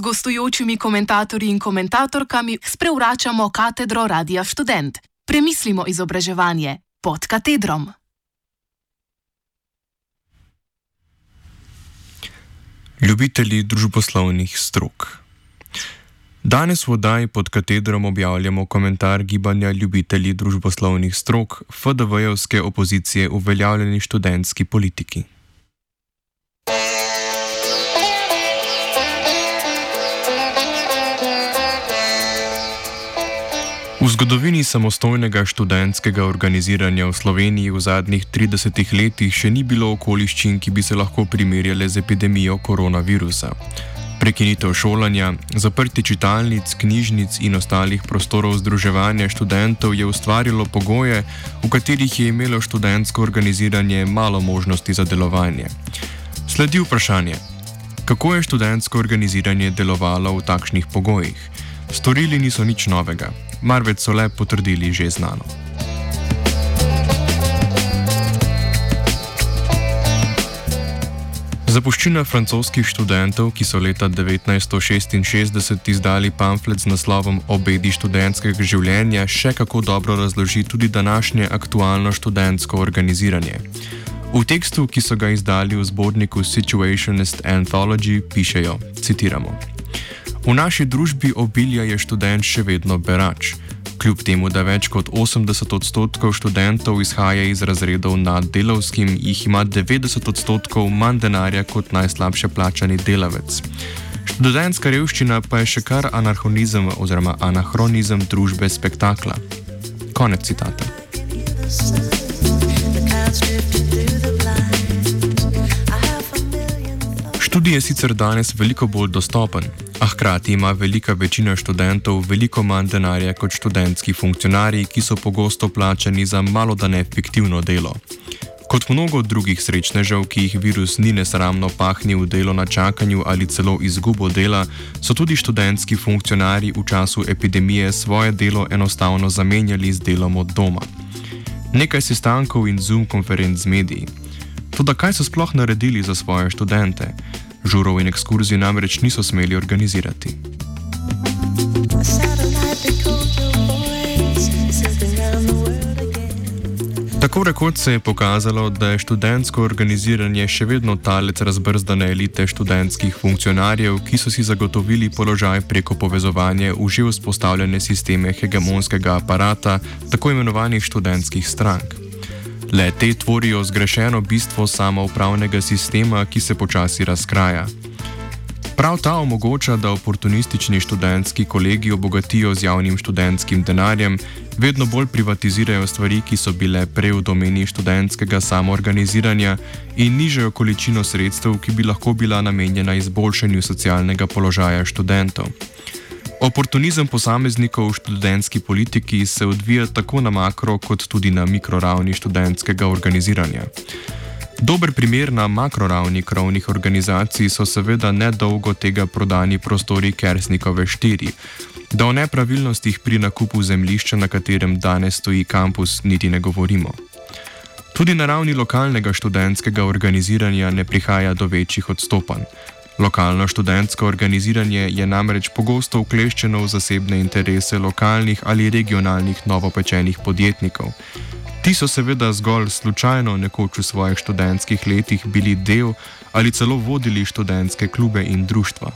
gostujočimi komentatorji in komentatorkami sprevračamo katedro Radia Student. Premislimo izobraževanje pod katedrom. Ljubitelji družboslovnih strok. Danes v oddaji pod katedrom objavljamo komentar gibanja ljubitelji družboslovnih strok FDV-jevske opozicije uveljavljeni študentski politiki. V zgodovini samostojnega študentskega organiziranja v Sloveniji v zadnjih 30 letih še ni bilo okoliščin, ki bi se lahko primerjale z epidemijo koronavirusa. Prekinitev šolanja, zaprtje čitalnic, knjižnic in ostalih prostorov združevanja študentov je ustvarilo pogoje, v katerih je imelo študentsko organiziranje malo možnosti za delovanje. Sledi vprašanje, kako je študentsko organiziranje delovalo v takšnih pogojih? Storili niso nič novega marveč so le potrdili že znano. Zapuščina francoskih študentov, ki so leta 1966 izdali pamflet z naslovom Obedi študentskega življenja, še kako dobro razloži tudi današnje aktualno študentsko organiziranje. V tekstu, ki so ga izdali v zborniku Situationist Anthology, pišejo: citiramo. V naši družbi obilja je študent še vedno berač. Kljub temu, da več kot 80 odstotkov študentov izhaja iz razredov nad delovskim, jih ima 90 odstotkov manj denarja kot najslabše plačani delavec. Študentska revščina pa je še kar anarhonizem oziroma anahronizem družbe spektakla. Konec citata. Študij je sicer danes veliko bolj dostopen, a hkrati ima velika večina študentov veliko manj denarja kot študentski funkcionarji, ki so pogosto plačani za malo da ne fiktivno delo. Kot mnogo drugih srečnežev, ki jih virus ni nesramno pahnil v delo na čakanju ali celo izgubo dela, so tudi študentski funkcionarji v času epidemije svoje delo enostavno zamenjali z delom od doma. Nekaj sestankov in zoom konferenc z mediji. Toda kaj so sploh naredili za svoje študente? Žurov in ekskurzij namreč niso smeli organizirati. Tako rekoč se je pokazalo, da je študentsko organiziranje še vedno talec razbrzdane elite študentskih funkcionarjev, ki so si zagotovili položaj preko povezovanja v že vzpostavljene sisteme hegemonskega aparata, tako imenovanih študentskih strank. Le te tvorijo zgrešeno bistvo samoupravnega sistema, ki se počasi razkraja. Prav ta omogoča, da oportunistični študentski kolegi obogatijo z javnim študentskim denarjem, vedno bolj privatizirajo stvari, ki so bile prej v domeni študentskega samoorganiziranja in nižajo količino sredstev, ki bi lahko bila namenjena izboljšanju socialnega položaja študentov. Oportunizem posameznikov v študentski politiki se odvija tako na makro, kot tudi na mikroravni študentskega organiziranja. Dober primer na makroravni krovnih organizacij so seveda nedolgo tega prodani prostori Kersnikove 4. Da o nepravilnostih pri nakupu zemljišča, na katerem danes stoji kampus, niti ne govorimo. Tudi na ravni lokalnega študentskega organiziranja ne prihaja do večjih odstopanj. Lokalno študentsko organiziranje je namreč pogosto vkleščeno v zasebne interese lokalnih ali regionalnih novopečenih podjetnikov. Ti so seveda zgolj slučajno nekoč v svojih študentskih letih bili del ali celo vodili študentske klube in društva.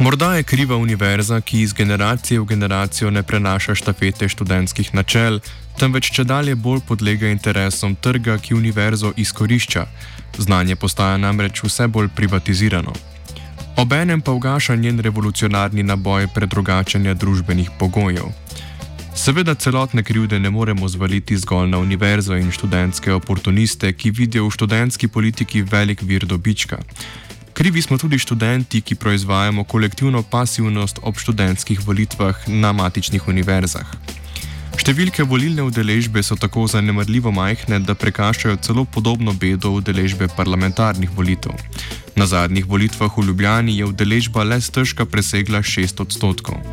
Morda je kriva univerza, ki iz generacije v generacijo ne prenaša štafete študentskih načel, temveč če dalje bolj podlega interesom trga, ki univerzo izkorišča. Znanje postaja namreč vse bolj privatizirano. Obenem pa ugaša njen revolucionarni naboj predrugačanja družbenih pogojev. Seveda celotne krivde ne moremo zvaliti zgolj na univerzo in študentske oportuniste, ki vidijo v študentski politiki velik vir dobička. Krivi smo tudi študenti, ki proizvajamo kolektivno pasivnost ob študentskih volitvah na matičnih univerzah. Številke volilne udeležbe so tako zanemrljivo majhne, da prekašajo celo podobno bedo udeležbe parlamentarnih volitev. Na zadnjih volitvah v Ljubljani je udeležba le stežka presegla 6 odstotkov.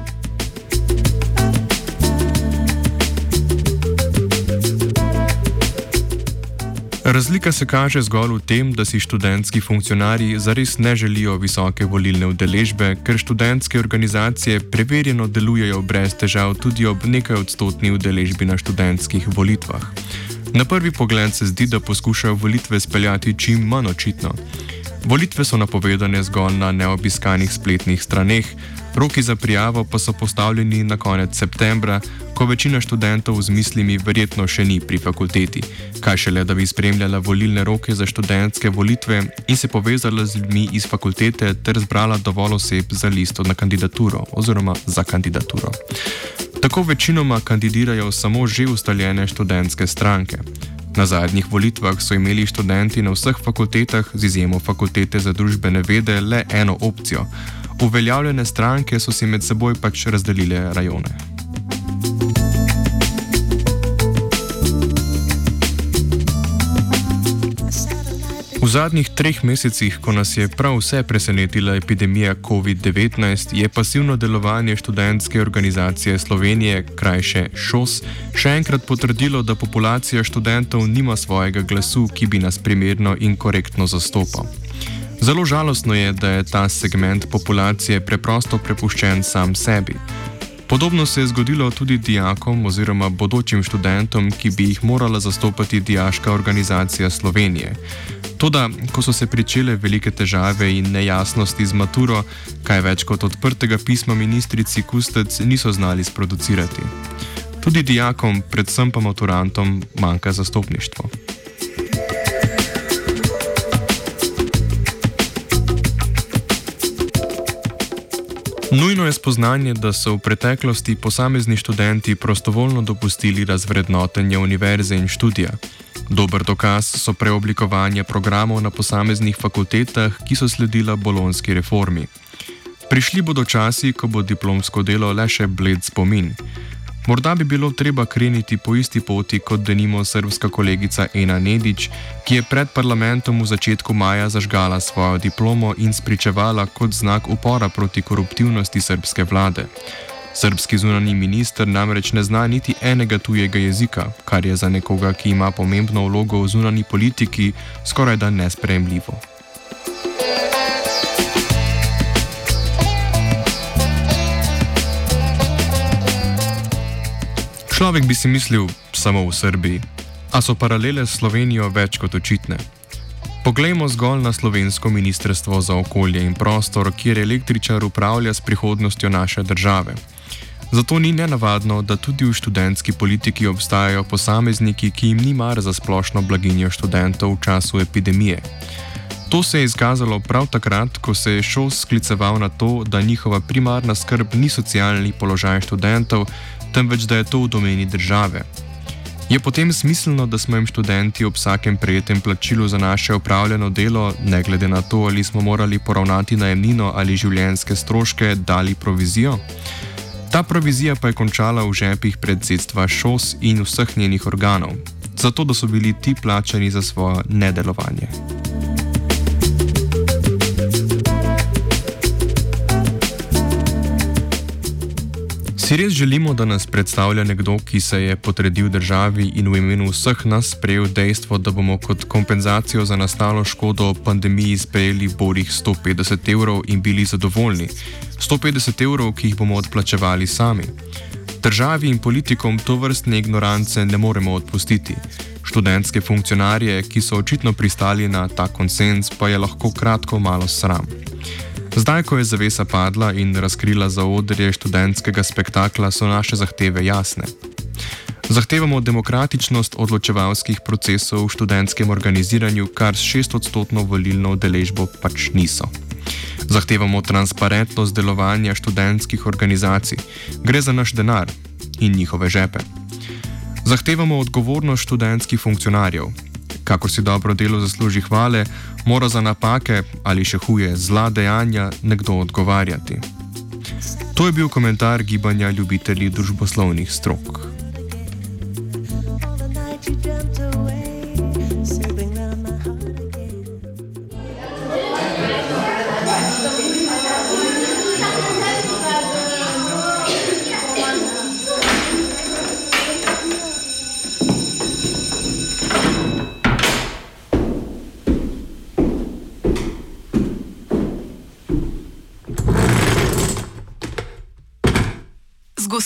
Razlika se kaže zgolj v tem, da si študentski funkcionarji zares ne želijo visoke volilne udeležbe, ker študentske organizacije preverjeno delujejo brez težav tudi ob nekaj odstotni udeležbi na študentskih volitvah. Na prvi pogled se zdi, da poskušajo volitve speljati čim manj očitno. Volitve so napovedane zgolj na neobiskanih spletnih straneh, roki za prijavo pa so postavljeni na konec septembra, ko večina študentov z mislimi verjetno še ni pri fakulteti, kaj šele da bi spremljala volilne roke za študentske volitve in se povezala z ljudmi iz fakultete ter zbrala dovolj oseb za listo na kandidaturo oziroma za kandidaturo. Tako večinoma kandidirajo samo že ustaljene študentske stranke. Na zadnjih volitvah so imeli študenti na vseh fakultetah, z izjemo fakultete za družbene vede, le eno opcijo. Uveljavljene stranke so si med seboj pač razdelile rajone. V zadnjih treh mesecih, ko nas je prav vse presenetila epidemija COVID-19, je pasivno delovanje študentske organizacije Slovenije, krajše ŠOS, še enkrat potrdilo, da populacija študentov nima svojega glasu, ki bi nas primerno in korektno zastopal. Zelo žalostno je, da je ta segment populacije preprosto prepuščen sam sebi. Podobno se je zgodilo tudi dijakom oziroma bodočim študentom, ki bi jih morala zastopati Dijaška organizacija Slovenije. Toda, ko so se pričele velike težave in nejasnosti z maturo, kaj več kot odprtega pisma ministrici Kustec niso znali sproducirati. Tudi dijakom, predvsem pa maturantom, manjka zastopništvo. Nujno je spoznanje, da so v preteklosti posamezni študenti prostovoljno dopustili razvrednotenje univerze in študija. Dober dokaz so preoblikovanje programov na posameznih fakultetah, ki so sledila bolonski reformi. Prišli bodo časi, ko bo diplomsko delo le še bled spomin. Morda bi bilo treba kreniti po isti poti kot denimo srpska kolegica Ena Nedič, ki je pred parlamentom v začetku maja zažgala svojo diplomo in spričevala kot znak upora proti koruptivnosti srpske vlade. Srbski zunani minister namreč ne zna niti enega tujega jezika, kar je za nekoga, ki ima pomembno vlogo v zunani politiki, skoraj da nespremljivo. Človek bi si mislil samo v Srbiji, a so paralele s Slovenijo več kot očitne. Poglejmo zgolj na slovensko ministrstvo za okolje in prostor, kjer električar upravlja s prihodnostjo naše države. Zato ni nenavadno, da tudi v študentski politiki obstajajo posamezniki, ki jim ni mar za splošno blaginjo študentov v času epidemije. To se je izkazalo prav takrat, ko se je šol skliceval na to, da njihova primarna skrb ni socialni položaj študentov, temveč da je to v domeni države. Je potem smiselno, da smo jim študenti ob vsakem prejetem plačilu za naše upravljeno delo, ne glede na to, ali smo morali poravnati najemnino ali življenjske stroške, dali provizijo? Ta provizija pa je končala v žepih predsedstva ŠOS in vseh njenih organov, zato da so bili ti plačani za svoje nedelovanje. Si res želimo, da nas predstavlja nekdo, ki se je potredil državi in v imenu vseh nas sprejel dejstvo, da bomo kot kompenzacijo za nastalo škodo pandemiji sprejeli borih 150 evrov in bili zadovoljni? 150 evrov, ki jih bomo odplačevali sami. Državi in politikom to vrstne ignorance ne moremo odpustiti. Študentske funkcionarje, ki so očitno pristali na ta konsens, pa je lahko kratko malo sram. Zdaj, ko je zavesa padla in razkrila zaodrje študentskega spektakla, so naše zahteve jasne. Zahtevamo demokratičnost odločevalskih procesov v študentskem organiziranju, kar s šestodstotno volilno udeležbo pač niso. Zahtevamo transparentnost delovanja študentskih organizacij, gre za naš denar in njihove žepe. Zahtevamo odgovornost študentskih funkcionarjev, kakor si dobro delo zasluži hvale, mora za napake ali še huje zla dejanja nekdo odgovarjati. To je bil komentar gibanja ljubitelji družboslovnih strok.